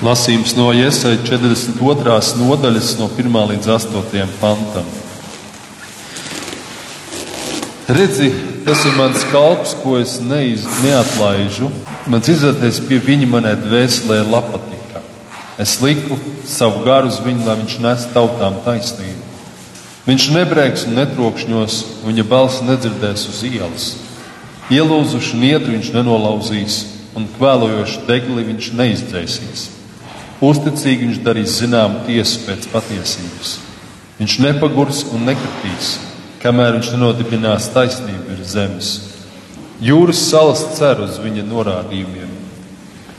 Lasījums no Iesaļa 42. nodaļas, no 1 līdz 8 pantam. Redzi, tas ir mans kalps, ko es neiz, neatlaižu. Mans izvērties pie viņa manai dvēselē patika. Es liku savu garu uz viņu, lai viņš nes tautām taisnību. Viņš nebrēks un netrokšņos, viņa balss nedzirdēs uz ielas. Ielūzuši niedru viņš nenolauzīs, un kvēlojošu degli viņš neizdzēsīs. Uzticīgi viņš darīs zinām tiesu pēc patiesības. Viņš nepagurs un nekritīs, kamēr viņš nenodibinās taisnību virs zemes. Jūras salas cer uz viņa norādījumiem.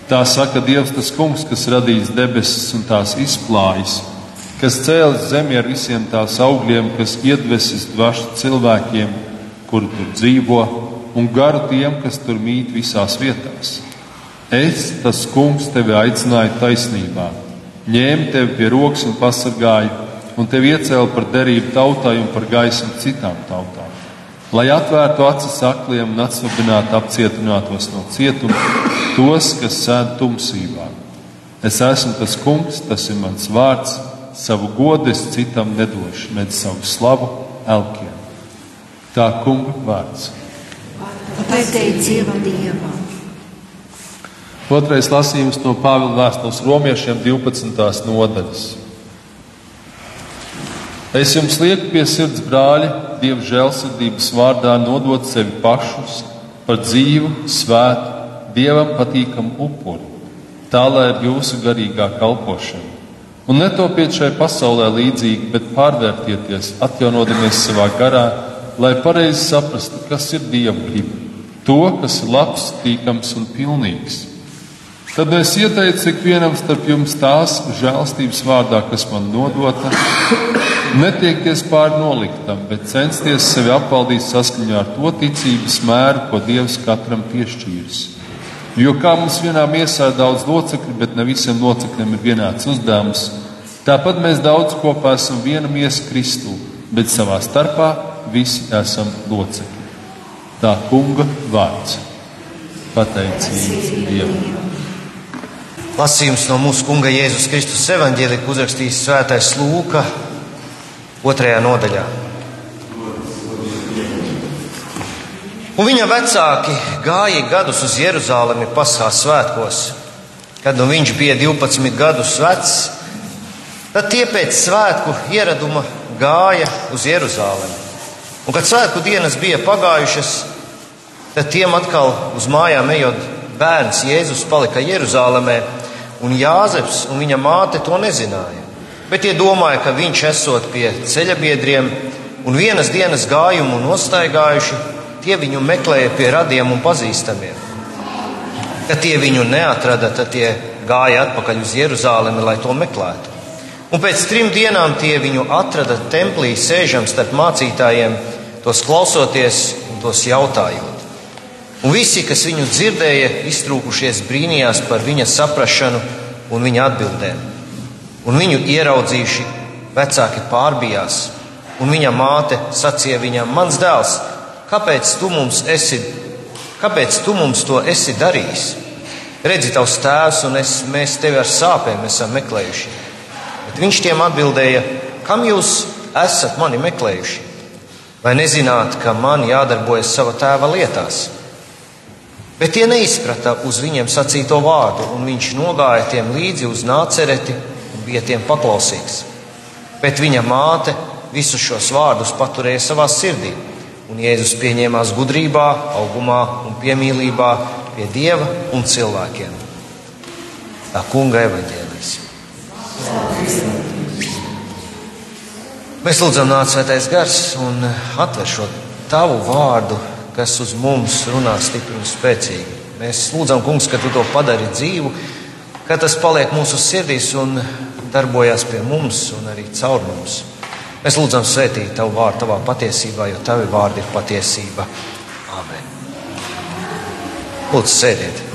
Tā saka Dievs, tas kungs, kas radījis debesis un tās izplājis, kas cēlis zemi ar visiem tās augļiem, kas iedvesis dvašu cilvēkiem, kuri tur dzīvo, un garu tiem, kas tur mīt visās vietās. Es, tas kungs, tevi aicināju taisnībā, ņēmu tevi pie rokas un pasargāju, un tevi iecēlu par derību tautai un par gaismu citām tautām. Lai atvērtu acis akliem un atsvabinātu apcietinātos no cietuma, tos, kas sēž tumsībā. Es esmu tas kungs, tas ir mans vārds, savu godu es citam nedošu, nedz savu slavu elkiem. Tā kunga vārds. Pateicība Dievam! Otrais lasījums no Pāvila vēstules romiešiem 12. nodaļas. Es jums lieku pie sirds, brāļi, Dieva žēlsirdības vārdā nodot sevi pašus par dzīvu, svētu, Dievam patīkamu upuri, tā lai ir jūsu garīgā kalpošana. Un netopiet šai pasaulē līdzīgi, bet pārvērtieties, atjaunodamies savā garā, lai pareizi saprastu, kas ir Dieva griba, to, kas ir labs, tīkams un pilnīgs. Tad es ieteicu ikvienam starp jums tās žēlstības vārdā, kas man nodota, netiekties pār noliktam, bet censties sevi apvaldīt saskaņā ar to ticības mēru, ko Dievs katram piešķīris. Jo kā mums vienā miesā ir daudz locekļu, bet ne visiem locekļiem ir vienāds uzdevums, tāpat mēs daudz kopā esam viena miesa Kristū, bet savā starpā visi esam locekļi. Tā kunga vārds. Pateicība Dievam! Lasījums no mūsu Kunga Jēzus Kristus evanģēlija, ko uzrakstījis Svētais Lūka, otrajā nodaļā. Un viņa vecāki gāja gadus uz Jeruzalemi pasākuma svētkos. Kad nu viņš bija 12 gadus vecs, tad tie pēc svētku ieraduma gāja uz Jeruzalemi. Un, kad svētku dienas bija pagājušas, tad tiem atkal uz mājām ejot bērns Jēzus palika Jeruzalemē un Jāzeps un viņa māte to nezināja. Bet tie domāja, ka viņš esot pie ceļabiedriem un vienas dienas gājumu nostaigājuši, tie viņu meklēja pie radiem un pazīstamiem. Kad tie viņu neatrada, tad tie gāja atpakaļ uz Jeruzalemi, lai to meklētu. Un pēc trim dienām tie viņu atrada templī, sēžam starp mācītājiem, tos klausoties un tos jautājot. Un visi, kas viņu dzirdēja, iztrūkušies brīnījās par viņa saprašanu un viņa atbildēm. Un viņu ieraudzījuši, vecāki pārbijās, un viņa māte sacīja viņam: Mans dēls, kāpēc tu mums, esi, kāpēc tu mums to esi darījis? Redzi, tavs tēvs un es, mēs tevi ar sāpēm esam meklējuši. Bet viņš tiem atbildēja: Kam jūs esat mani meklējuši? Vai nezināt, ka man jādarbojas sava tēva lietās? Bet tie neizprata uz viņiem sacīto vārdu, un viņš nogāja tiem līdzi uz nācereti un bija tiem paklausīgs. Bet viņa māte visus šos vārdus paturēja savā sirdī, un Jēzus pieņēmās gudrībā, augumā un piemīlībā pie Dieva un cilvēkiem. Tā kunga evaņģēlīs. Mēs lūdzam, nāc svētais gars un atver šo tavu vārdu kas uz mums runā stipri un spēcīgi. Mēs lūdzam, Kungs, ka Tu to padari dzīvu, ka tas paliek mūsu sirdīs un darbojas pie mums un arī caur mums. Mēs lūdzam svētīt Tavu vārdu Tavā patiesībā, jo Tavi vārdi ir patiesība. Āmen. Lūdzu, sēdiet!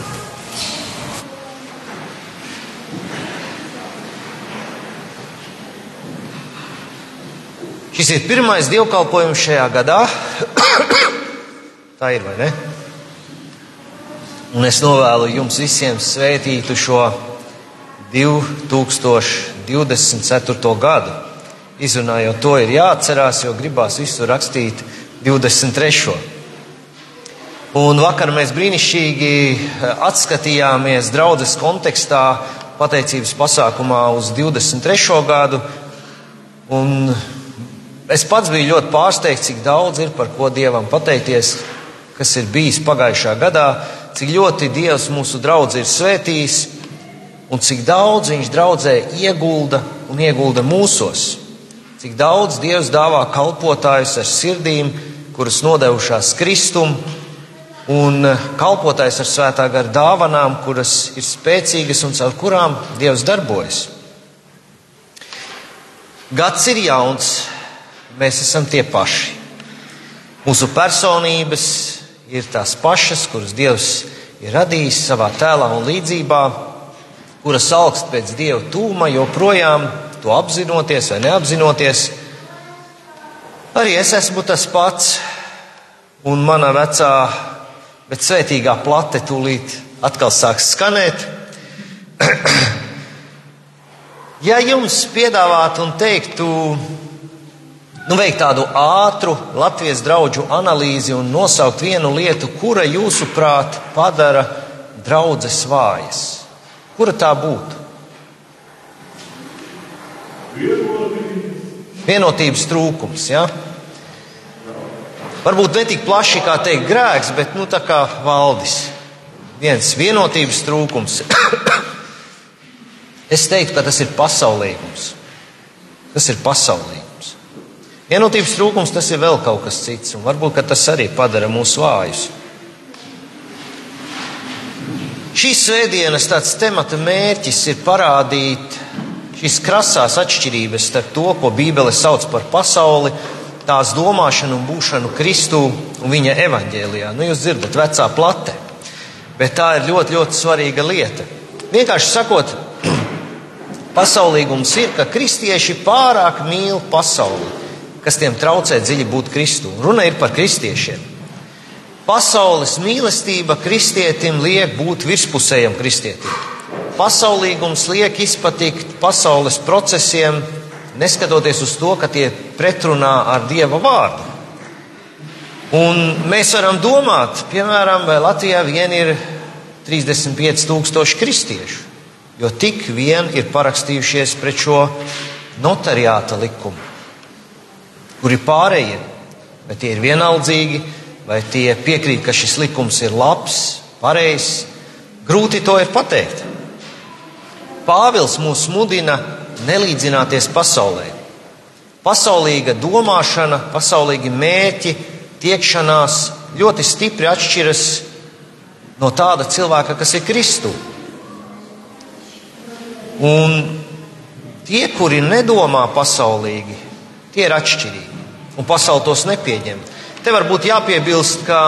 Šis ir pirmais dievkalpojums šajā gadā. Tā ir vai ne? Un es novēlu jums visiem svētītu šo 2024. gadu. Izrunājot to, ir jāatcerās, jo gribās visu rakstīt 23. Un vakar mēs brīnišķīgi eh, atskatījāmies draudzes kontekstā, pateicības pasākumā uz 23. gadu. Un es pats biju ļoti pārsteigts, cik daudz ir par ko Dievam pateikties, kas ir bijis pagājušā gadā, cik ļoti Dievs mūsu draugu ir svētījis un cik daudz Viņš draudzē iegulda un iegulda mūsos. Cik daudz Dievs dāvā kalpotājus ar sirdīm, kuras nodevušās Kristum, un kalpotājs ar svētā gara dāvanām, kuras ir spēcīgas un caur kurām Dievs darbojas. Gads ir jauns, mēs esam tie paši. Mūsu personības ir tās pašas, kuras Dievs ir radījis savā tēlā un līdzībā, kuras augst pēc Dieva tūma, joprojām to apzinoties vai neapzinoties. Arī es esmu tas pats, un mana vecā, bet svētīgā plate tūlīt atkal sāks skanēt. ja jums piedāvātu un teiktu, nu, veikt tādu ātru Latvijas draugu analīzi un nosaukt vienu lietu, kura jūsuprāt padara draudzes vājas, kura tā būtu? Vienotības trūkums. Ja? Varbūt ne tik plaši kā teikt grēks, bet nu, tā kā valdis. Viens vienotības trūkums. es teiktu, ka tas ir pasaulīgums. Tas ir pasaulīgums. Vienotības trūkums tas ir vēl kaut kas cits, un varbūt tas arī padara mūs vājus. Šīs svētdienas tāds temata mērķis ir parādīt šīs krasās atšķirības starp to, ko Bībele sauc par pasauli, tās domāšanu un būšanu Kristū un viņa evaņģēlijā. Nu, jūs dzirdat, vecā plate. Bet tā ir ļoti, ļoti svarīga lieta. Vienkārši sakot, pasaulīgums ir, ka kristieši pārāk mīl pasauli, kas tiem traucē dziļi būt Kristū. Runa ir par kristiešiem. Pasaules mīlestība kristietim liek būt virspusējam kristietim. Pasaulīgums liek izpatikt pasaules procesiem, neskatoties uz to, ka tie pretrunā ar Dieva vārdu. Un mēs varam domāt, piemēram, vai Latvijā vien ir 35,000 kristiešu, jo tik vien ir parakstījušies pret šo notariāta likumu, kuri pārējie, vai tie ir vienaldzīgi, vai tie piekrīt, ka šis likums ir labs, pareizs. Grūti to ir pateikt. Pāvils mūs mudina nelīdzināties pasaulē. Pasaulīga domāšana, pasaulīgi mērķi, tiekšanās ļoti stipri atšķiras no tāda cilvēka, kas ir Kristu. Un tie, kuri nedomā pasaulīgi, tie ir atšķirīgi. Un pasaule tos nepieņem. Te varbūt jāpiebilst, ka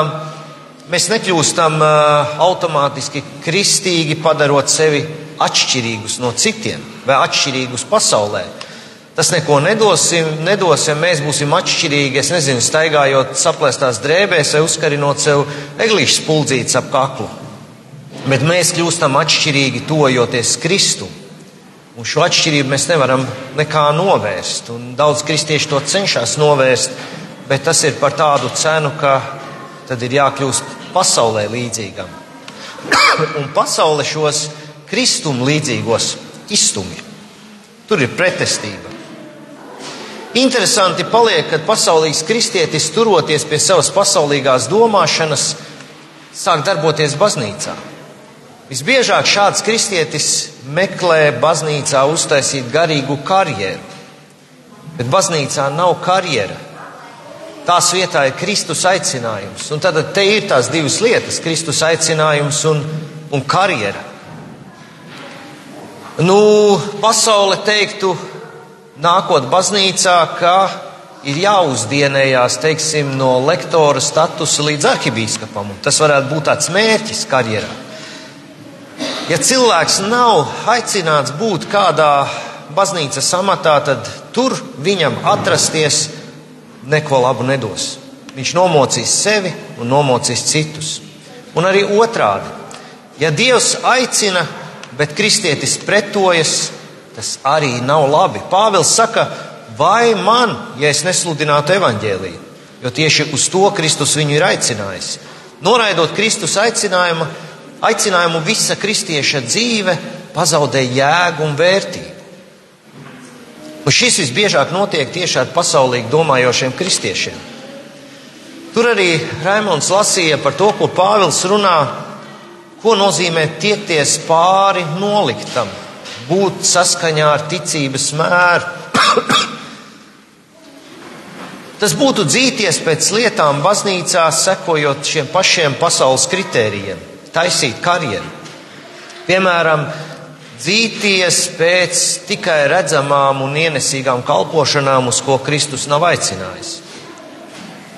mēs nekļūstam uh, automātiski kristīgi, padarot sevi atšķirīgus no citiem vai atšķirīgus pasaulē. Tas neko nedosim, nedos, ja mēs būsim atšķirīgi, es nezinu, staigājot saplēstās drēbēs vai uzkarinot sev eglīšu spuldzītes ap kaklu. Bet mēs kļūstam atšķirīgi, tojoties Kristu. Un šo atšķirību mēs nevaram nekā novērst. Un daudz kristiešu to cenšas novērst, bet tas ir par tādu cenu, ka tad ir jākļūst pasaulē līdzīgam. Un pasaule šos Kristum līdzīgos izstumj. Tur ir pretestība. Interesanti paliek, kad pasaulīgs kristietis, turoties pie savas pasaulīgās domāšanas, sāk darboties baznīcā. Visbiežāk šāds kristietis meklē baznīcā uztaisīt garīgu karjeru, bet baznīcā nav karjera. Tās vietā ir Kristus aicinājums. Un tad te ir tās divas lietas - Kristus aicinājums un, un karjera. Nu, pasaule teiktu, nākot baznīcā, ka ir jāuzdienējās, teiksim, no lektora statusa līdz arhibīskapam. Tas varētu būt tāds mērķis karjerā. Ja cilvēks nav aicināts būt kādā baznīcas amatā, tad tur viņam atrasties neko labu nedos. Viņš nomocīs sevi un nomocīs citus. Un arī otrādi, ja Dievs aicina bet kristietis pretojas, tas arī nav labi. Pāvils saka, vai man, ja es nesludinātu evaņģēlīju, jo tieši uz to Kristus viņu ir aicinājis. Noraidot Kristus aicinājumu, aicinājumu visa kristieša dzīve pazaudē jēgu un vērtību. Un šis visbiežāk notiek tieši ar pasaulīgi domājošiem kristiešiem. Tur arī Raimons lasīja par to, ko Pāvils runā, ko nozīmē tiekties pāri noliktam, būt saskaņā ar ticības mēru. Tas būtu dzīties pēc lietām baznīcā, sekojot šiem pašiem pasaules kritērijiem, taisīt karjeru. Piemēram, dzīties pēc tikai redzamām un ienesīgām kalpošanām, uz ko Kristus nav aicinājis.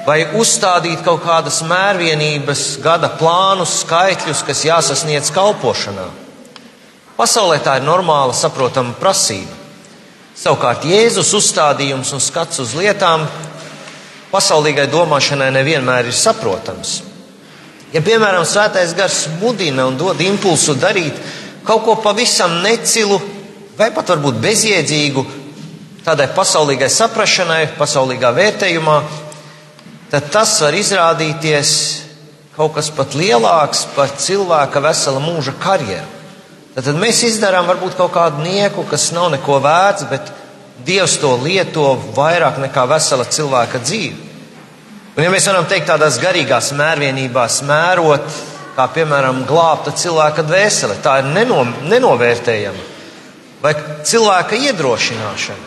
Vai uzstādīt kaut kādas mērvienības, gada plānus, skaitļus, kas jāsasniedz kalpošanā. Pasaulē tā ir normāla, saprotama prasība. Savukārt Jēzus uzstādījums un skats uz lietām pasaulīgai domāšanai nevienmēr ir saprotams. Ja, piemēram, svētais gars mudina un dod impulsu darīt kaut ko pavisam necilu, vai pat varbūt bezjēdzīgu, tādai pasaulīgai saprašanai, pasaulīgā vērtējumā, tad tas var izrādīties kaut kas pat lielāks par cilvēka vesela mūža karjeru. Tad, tad mēs izdarām varbūt kaut kādu nieku, kas nav neko vērts, bet Dievs to lieto vairāk nekā vesela cilvēka dzīve. Un, ja mēs varam teikt tādās garīgās mērvienībās, mērot, kā piemēram glābta cilvēka dvēsele, tā ir neno, nenovērtējama, vai cilvēka iedrošināšana.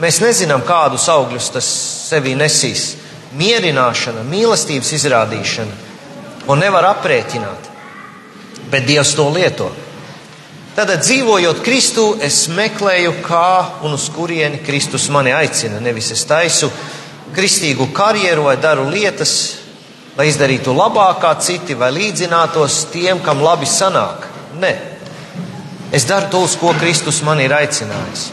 Mēs nezinām, kādus augļus tas sevī nesīs. Mierināšana, mīlestības izrādīšana, ko nevar aprēķināt, bet Dievs to lieto. Tad, dzīvojot Kristu, es meklēju, kā un uz kurieni Kristus mani aicina. Nevis es taisu kristīgu karjeru vai daru lietas, lai izdarītu labāk kā citi vai līdzinātos tiem, kam labi sanāk. Nē, es daru to, uz ko Kristus man ir aicinājis.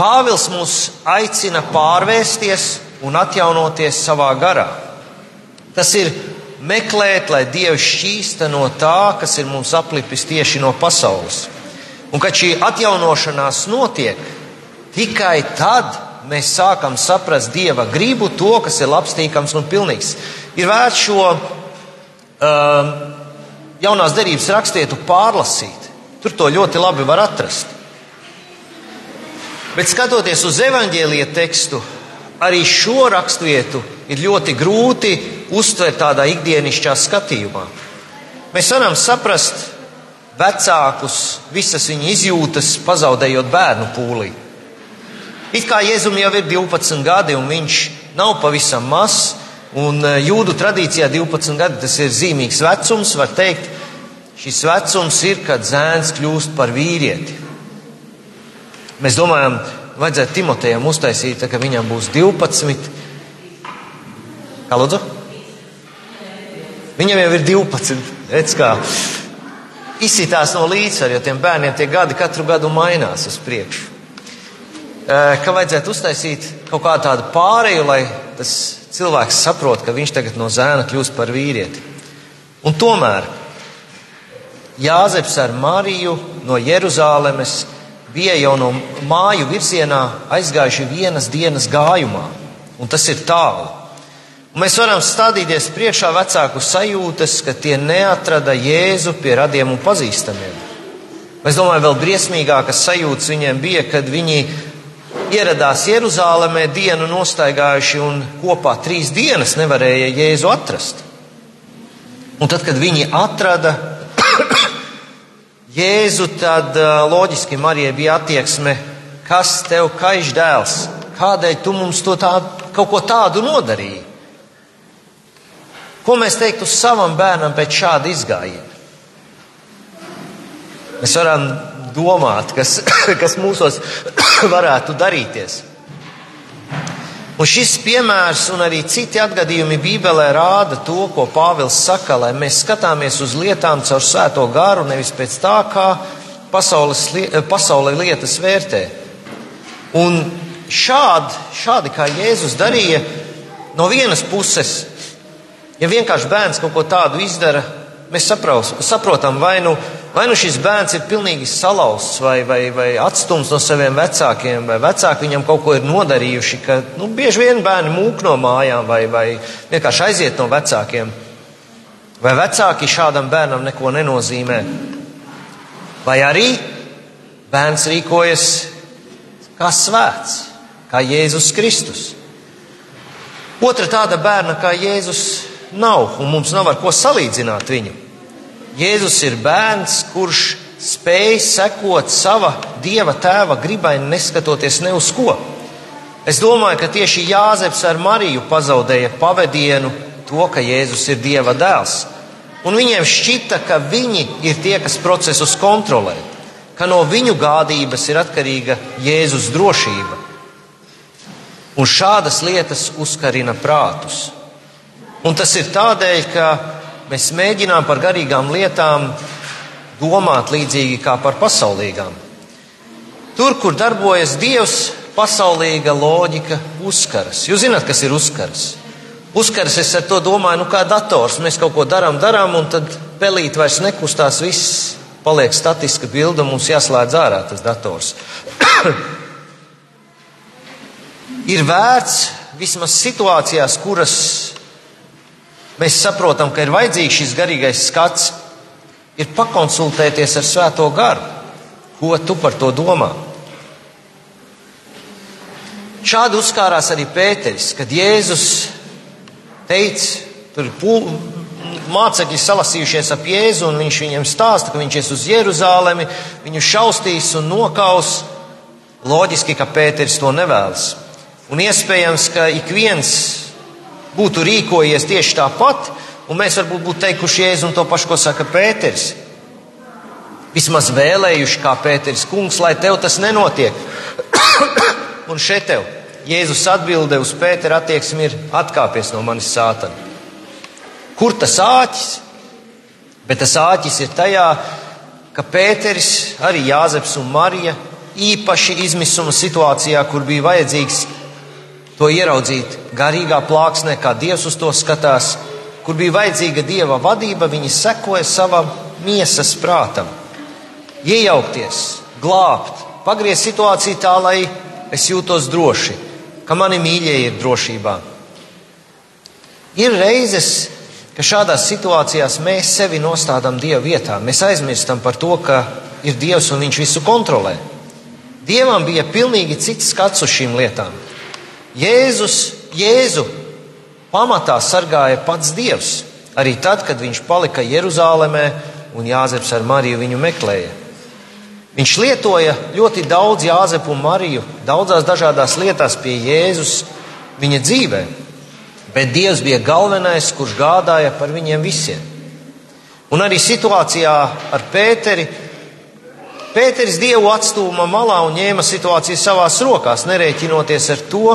Pāvils mūs aicina pārvērsties un atjaunoties savā garā. Tas ir meklēt, lai Dievs šķīsta no tā, kas ir mums aplipis tieši no pasaules. Un kad šī atjaunošanās notiek, tikai tad mēs sākam saprast Dieva gribu, to, kas ir labstīkams un pilnīgs. Ir vērts šo um, jaunās derības rakstietu pārlasīt. Tur to ļoti labi var atrast. Bet skatoties uz evaņģēlīja tekstu, arī šo raksturvietu ir ļoti grūti uztvert tādā ikdienišķā skatījumā. Mēs varam saprast vecākus, visas viņa izjūtas, pazaudējot bērnu pūlī. It kā Jēzum jau ir 12 gadi, un viņš nav pavisam mazs, un e, jūdu tradīcijā 12 gadi tas ir zīmīgs vecums, var teikt, šis vecums ir, kad zēns kļūst par vīrieti. Mēs domājam, vajadzētu Timotejam uztaisīt, ka viņam būs 12. Kā lūdzu? Viņam jau ir 12. Redz, kā izsitās no līdzsvara, jo tiem bērniem tie gadi katru gadu mainās uz priekšu. Ka vajadzētu uztaisīt kaut kādu tādu pāreju, lai tas cilvēks saprot, ka viņš tagad no zēna kļūst par vīrieti. Un tomēr Jāzeps ar Mariju no Jeruzālēmes bija jau no māju virzienā aizgājuši vienas dienas gājumā, un tas ir tālu. Un mēs varam stādīties priekšā vecāku sajūtas, ka tie neatrada Jēzu pie radiem un pazīstamiem. Es domāju, vēl briesmīgākas sajūtas viņiem bija, kad viņi ieradās Jeruzālēmē dienu nostaigājuši un kopā trīs dienas nevarēja Jēzu atrast. Un tad, kad viņi atrada, Jēzu, tad loģiski Marijai bija attieksme, kas tev kaiš dēls, kādēļ tu mums to tādu, kaut ko tādu nodarīji? Ko mēs teiktu savam bērnam pēc šāda izgājiena? Mēs varam domāt, kas, kas mūsos varētu darīties. Un šis piemērs un arī citi atgadījumi Bībelē rāda to, ko Pāvils saka, lai mēs skatāmies uz lietām caur svēto garu, nevis pēc tā, kā pasaules, pasaulē lietas vērtē. Un šādi, šādi kā Jēzus darīja, no vienas puses, ja vienkārši bērns kaut ko tādu izdara, mēs sapraus, saprotam, vai nu vai nu šis bērns ir pilnīgi salauzts, vai, vai, vai atstumts no saviem vecākiem, vai vecāki viņam kaut ko ir nodarījuši. Ka, nu, bieži vien bērni mūk no mājām, vai, vai vienkārši aiziet no vecākiem. Vai vecāki šādam bērnam neko nenozīmē? Vai arī bērns rīkojas kā svēts, kā Jēzus Kristus? Otra tāda bērna kā Jēzus nav, un mums nav ar ko salīdzināt viņu. Jēzus ir bērns, kurš spēj sekot sava dieva tēva gribai, neskatoties ne uz ko. Es domāju, ka tieši Jāzeps ar Mariju pazaudēja pavadienu to, ka Jēzus ir dieva dēls. Un viņiem šķita, ka viņi ir tie, kas procesus kontrolē, ka no viņu gādības ir atkarīga Jēzus drošība. Un šādas lietas uzkarina prātus. Un tas ir tādēļ, ka mēs mēģinām par garīgām lietām domāt līdzīgi kā par pasaulīgām. Tur, kur darbojas Dievs, pasaulīga loģika uzkaras. Jūs zināt, kas ir uzkaras? Uzkaras es ar to domāju, nu kā dators. Mēs kaut ko darām, darām, un tad pelīt vairs nekustās, viss paliek statiska bilde, mums jāslēdz ārā tas dators. ir vērts vismaz situācijās, kuras mēs saprotam, ka ir vajadzīgs šis garīgais skats, ir pakonsultēties ar Svēto garu. Ko tu par to domā? Šādi uzkārās arī Pēteris, kad Jēzus teica, tur mācekļi salasījušies ap Jēzu, un viņš viņiem stāsta, ka viņš ies uz Jeruzālemi, viņu šaustīs un nokaus. Loģiski, ka Pēteris to nevēlas. Un iespējams, ka ik viens būtu rīkojies tieši tāpat, un mēs varbūt būtu teikuši Jēzu un to pašu, ko saka Pēters. Vismaz vēlējuši, kā Pēters kungs, lai tev tas nenotiek. un šeit tev Jēzus atbilde uz Pētera attieksmi ir atkāpies no manis sātana. Kur tas āķis? Bet tas āķis ir tajā, ka Pēteris, arī Jāzeps un Marija īpaši izmisuma situācijā, kur bija vajadzīgs to ieraudzīt garīgā plāksnē, kā Dievs uz to skatās, kur bija vajadzīga Dieva vadība, viņi sekoja savam miesas prātam. Iejaukties, glābt, pagriezt situāciju tā, lai es jūtos droši, ka mani mīļie ir drošībā. Ir reizes, ka šādās situācijās mēs sevi nostādām Dieva vietā. Mēs aizmirstam par to, ka ir Dievs un Viņš visu kontrolē. Dievam bija pilnīgi cits skats uz šīm lietām. Jēzus, Jēzu pamatā sargāja pats Dievs, arī tad, kad viņš palika Jeruzālēmē un Jāzeps ar Mariju viņu meklēja. Viņš lietoja ļoti daudz Jāzepu un Mariju daudzās dažādās lietās pie Jēzus viņa dzīvē, bet Dievs bija galvenais, kurš gādāja par viņiem visiem. Un arī situācijā ar Pēteri Pēteris Dievu atstūma malā un ņēma situāciju savās rokās, nerēķinoties ar to,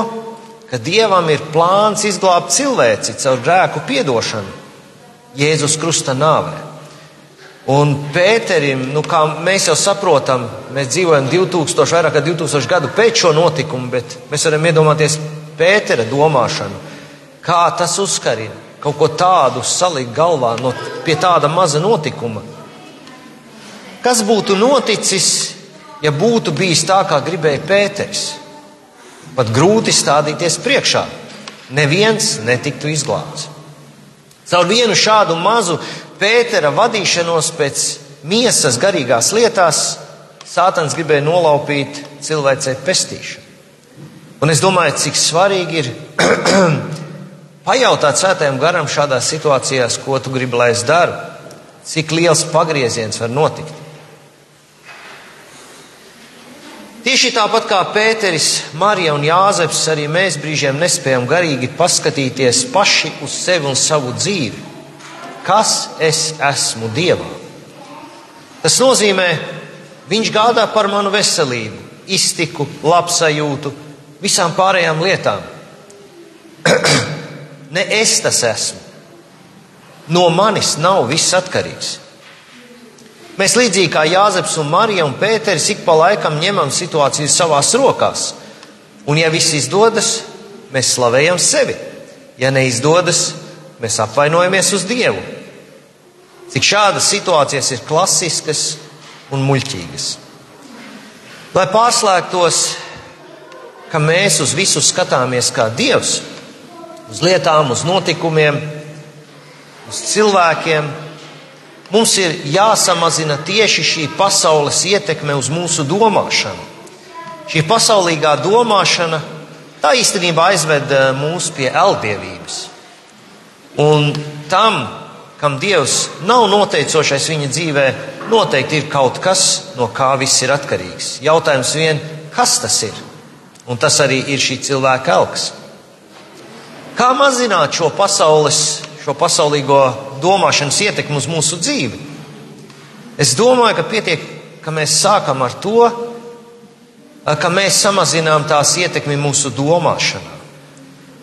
ka Dievam ir plāns izglābt cilvēci caur grēku piedošanu Jēzus Krusta nāvē. Un Pēterim, nu, kā mēs jau saprotam, mēs dzīvojam 2000, vairāk kā 2000 gadu pēc šo notikumu, bet mēs varam iedomāties Pētera domāšanu, kā tas uzkarina kaut ko tādu salikt galvā no, pie tāda maza notikuma. Kas būtu noticis, ja būtu bijis tā, kā gribēja Pēters? Pat grūti stādīties priekšā. Neviens netiktu izglābts. Caur vienu šādu mazu Pētera vadīšanos pēc miesas garīgās lietās, Sātans gribēja nolaupīt cilvēcei pestīšanu. Un es domāju, cik svarīgi ir pajautāt svētajam garam šādās situācijās, ko tu gribi, lai es daru, cik liels pagrieziens var notikt. Tieši tāpat kā Pēteris, Marija un Jāzeps, arī mēs brīžiem nespējam garīgi paskatīties paši uz sevi un savu dzīvi. Kas es esmu Dievā? Tas nozīmē, Viņš gādā par manu veselību, iztiku, labsajūtu, visām pārējām lietām. ne es tas esmu. No manis nav viss atkarīgs. Mēs līdzīgi kā Jāzeps un Marija un Pēteris ik pa laikam ņemam situāciju savās rokās. Un ja viss izdodas, mēs slavējam sevi. Ja neizdodas, mēs apvainojamies uz Dievu. Cik šādas situācijas ir klasiskas un muļķīgas. Lai pārslēgtos, ka mēs uz visu skatāmies kā Dievs, uz lietām, uz notikumiem, uz cilvēkiem, mums ir jāsamazina tieši šī pasaules ietekme uz mūsu domāšanu. Šī pasaulīgā domāšana tā īstenībā aizved eh, mūs pie elddievības. Un tam, kam Dievs nav noteicošais viņa dzīvē, noteikti ir kaut kas, no kā viss ir atkarīgs. Jautājums vien, kas tas ir? Un tas arī ir šī cilvēka elks. Kā mazināt šo pasaules, šo pasaulīgo domāšanas ietekmi uz mūsu dzīvi? Es domāju, ka pietiek, ka mēs sākam ar to, ka mēs samazinām tās ietekmi mūsu domāšanā.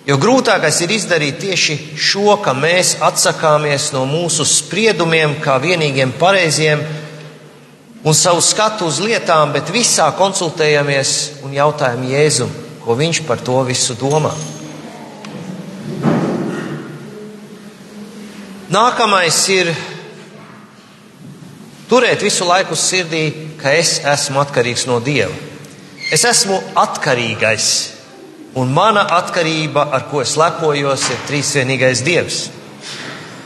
Jo grūtākais ir izdarīt tieši šo, ka mēs atsakāmies no mūsu spriedumiem, kā vienīgiem pareiziem, un savu skatu uz lietām, bet visā konsultējamies un jautājam Jēzum, ko viņš par to visu domā. Nākamais ir turēt visu laiku sirdī, ka es esmu atkarīgs no Dieva. Es esmu atkarīgais Un mana atkarība, ar ko es lepojos, ir trīsvienīgais Dievs.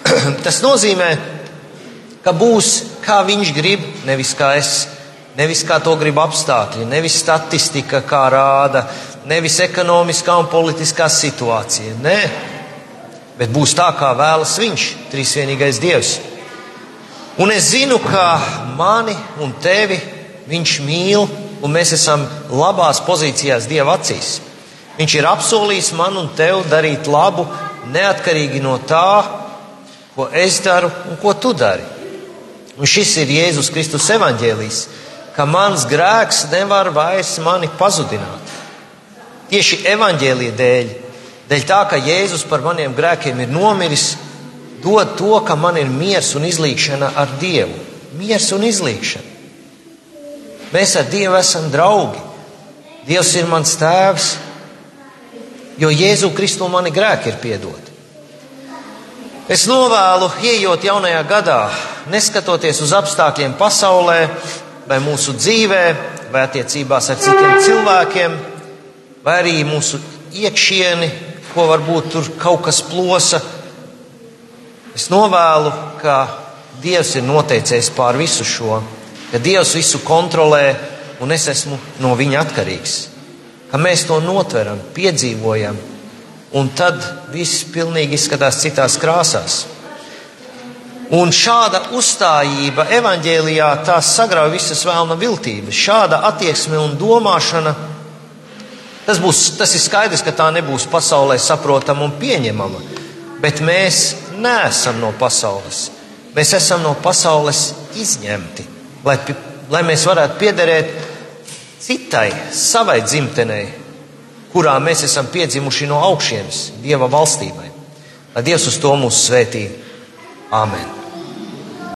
Tas nozīmē, ka būs kā Viņš grib, nevis kā es, nevis kā to grib apstākļi, nevis statistika, kā rāda, nevis ekonomiskā un politiskā situācija. Nē, bet būs tā, kā vēlas Viņš, trīsvienīgais Dievs. Un es zinu, ka mani un tevi Viņš mīl, un mēs esam labās pozīcijās Dieva acīs. Viņš ir apsolījis man un tev darīt labu, neatkarīgi no tā, ko es daru un ko tu dari. Un šis ir Jēzus Kristus evaņģēlijs, ka mans grēks nevar vairs mani pazudināt. Tieši evaņģēlīja dēļ, dēļ tā, ka Jēzus par maniem grēkiem ir nomiris, dod to, ka man ir miers un izlīkšana ar Dievu. Miers un izlīkšana. Mēs ar Dievu esam draugi. Dievs ir mans tēvs, jo Jēzu Kristu mani grēki ir piedoti. Es novēlu, ieejot jaunajā gadā, neskatoties uz apstākļiem pasaulē, vai mūsu dzīvē, vai attiecībās ar citiem cilvēkiem, vai arī mūsu iekšieni, ko varbūt tur kaut kas plosa. Es novēlu, ka Dievs ir noteicējis pār visu šo, ka Dievs visu kontrolē un es esmu no viņa atkarīgs ka mēs to notveram, piedzīvojam, un tad viss pilnīgi izskatās citās krāsās. Un šāda uzstājība evaņģēlijā tās sagrauj visas vēlna viltības. Šāda attieksme un domāšana, tas, būs, tas ir skaidrs, ka tā nebūs pasaulē saprotama un pieņemama. Bet mēs neesam no pasaules. Mēs esam no pasaules izņemti, lai, lai mēs varētu piederēt citai, savai dzimtenei, kurā mēs esam piedzimuši no augšienes, Dieva valstībai. Lai Dievs uz to mūs svētī. Āmen!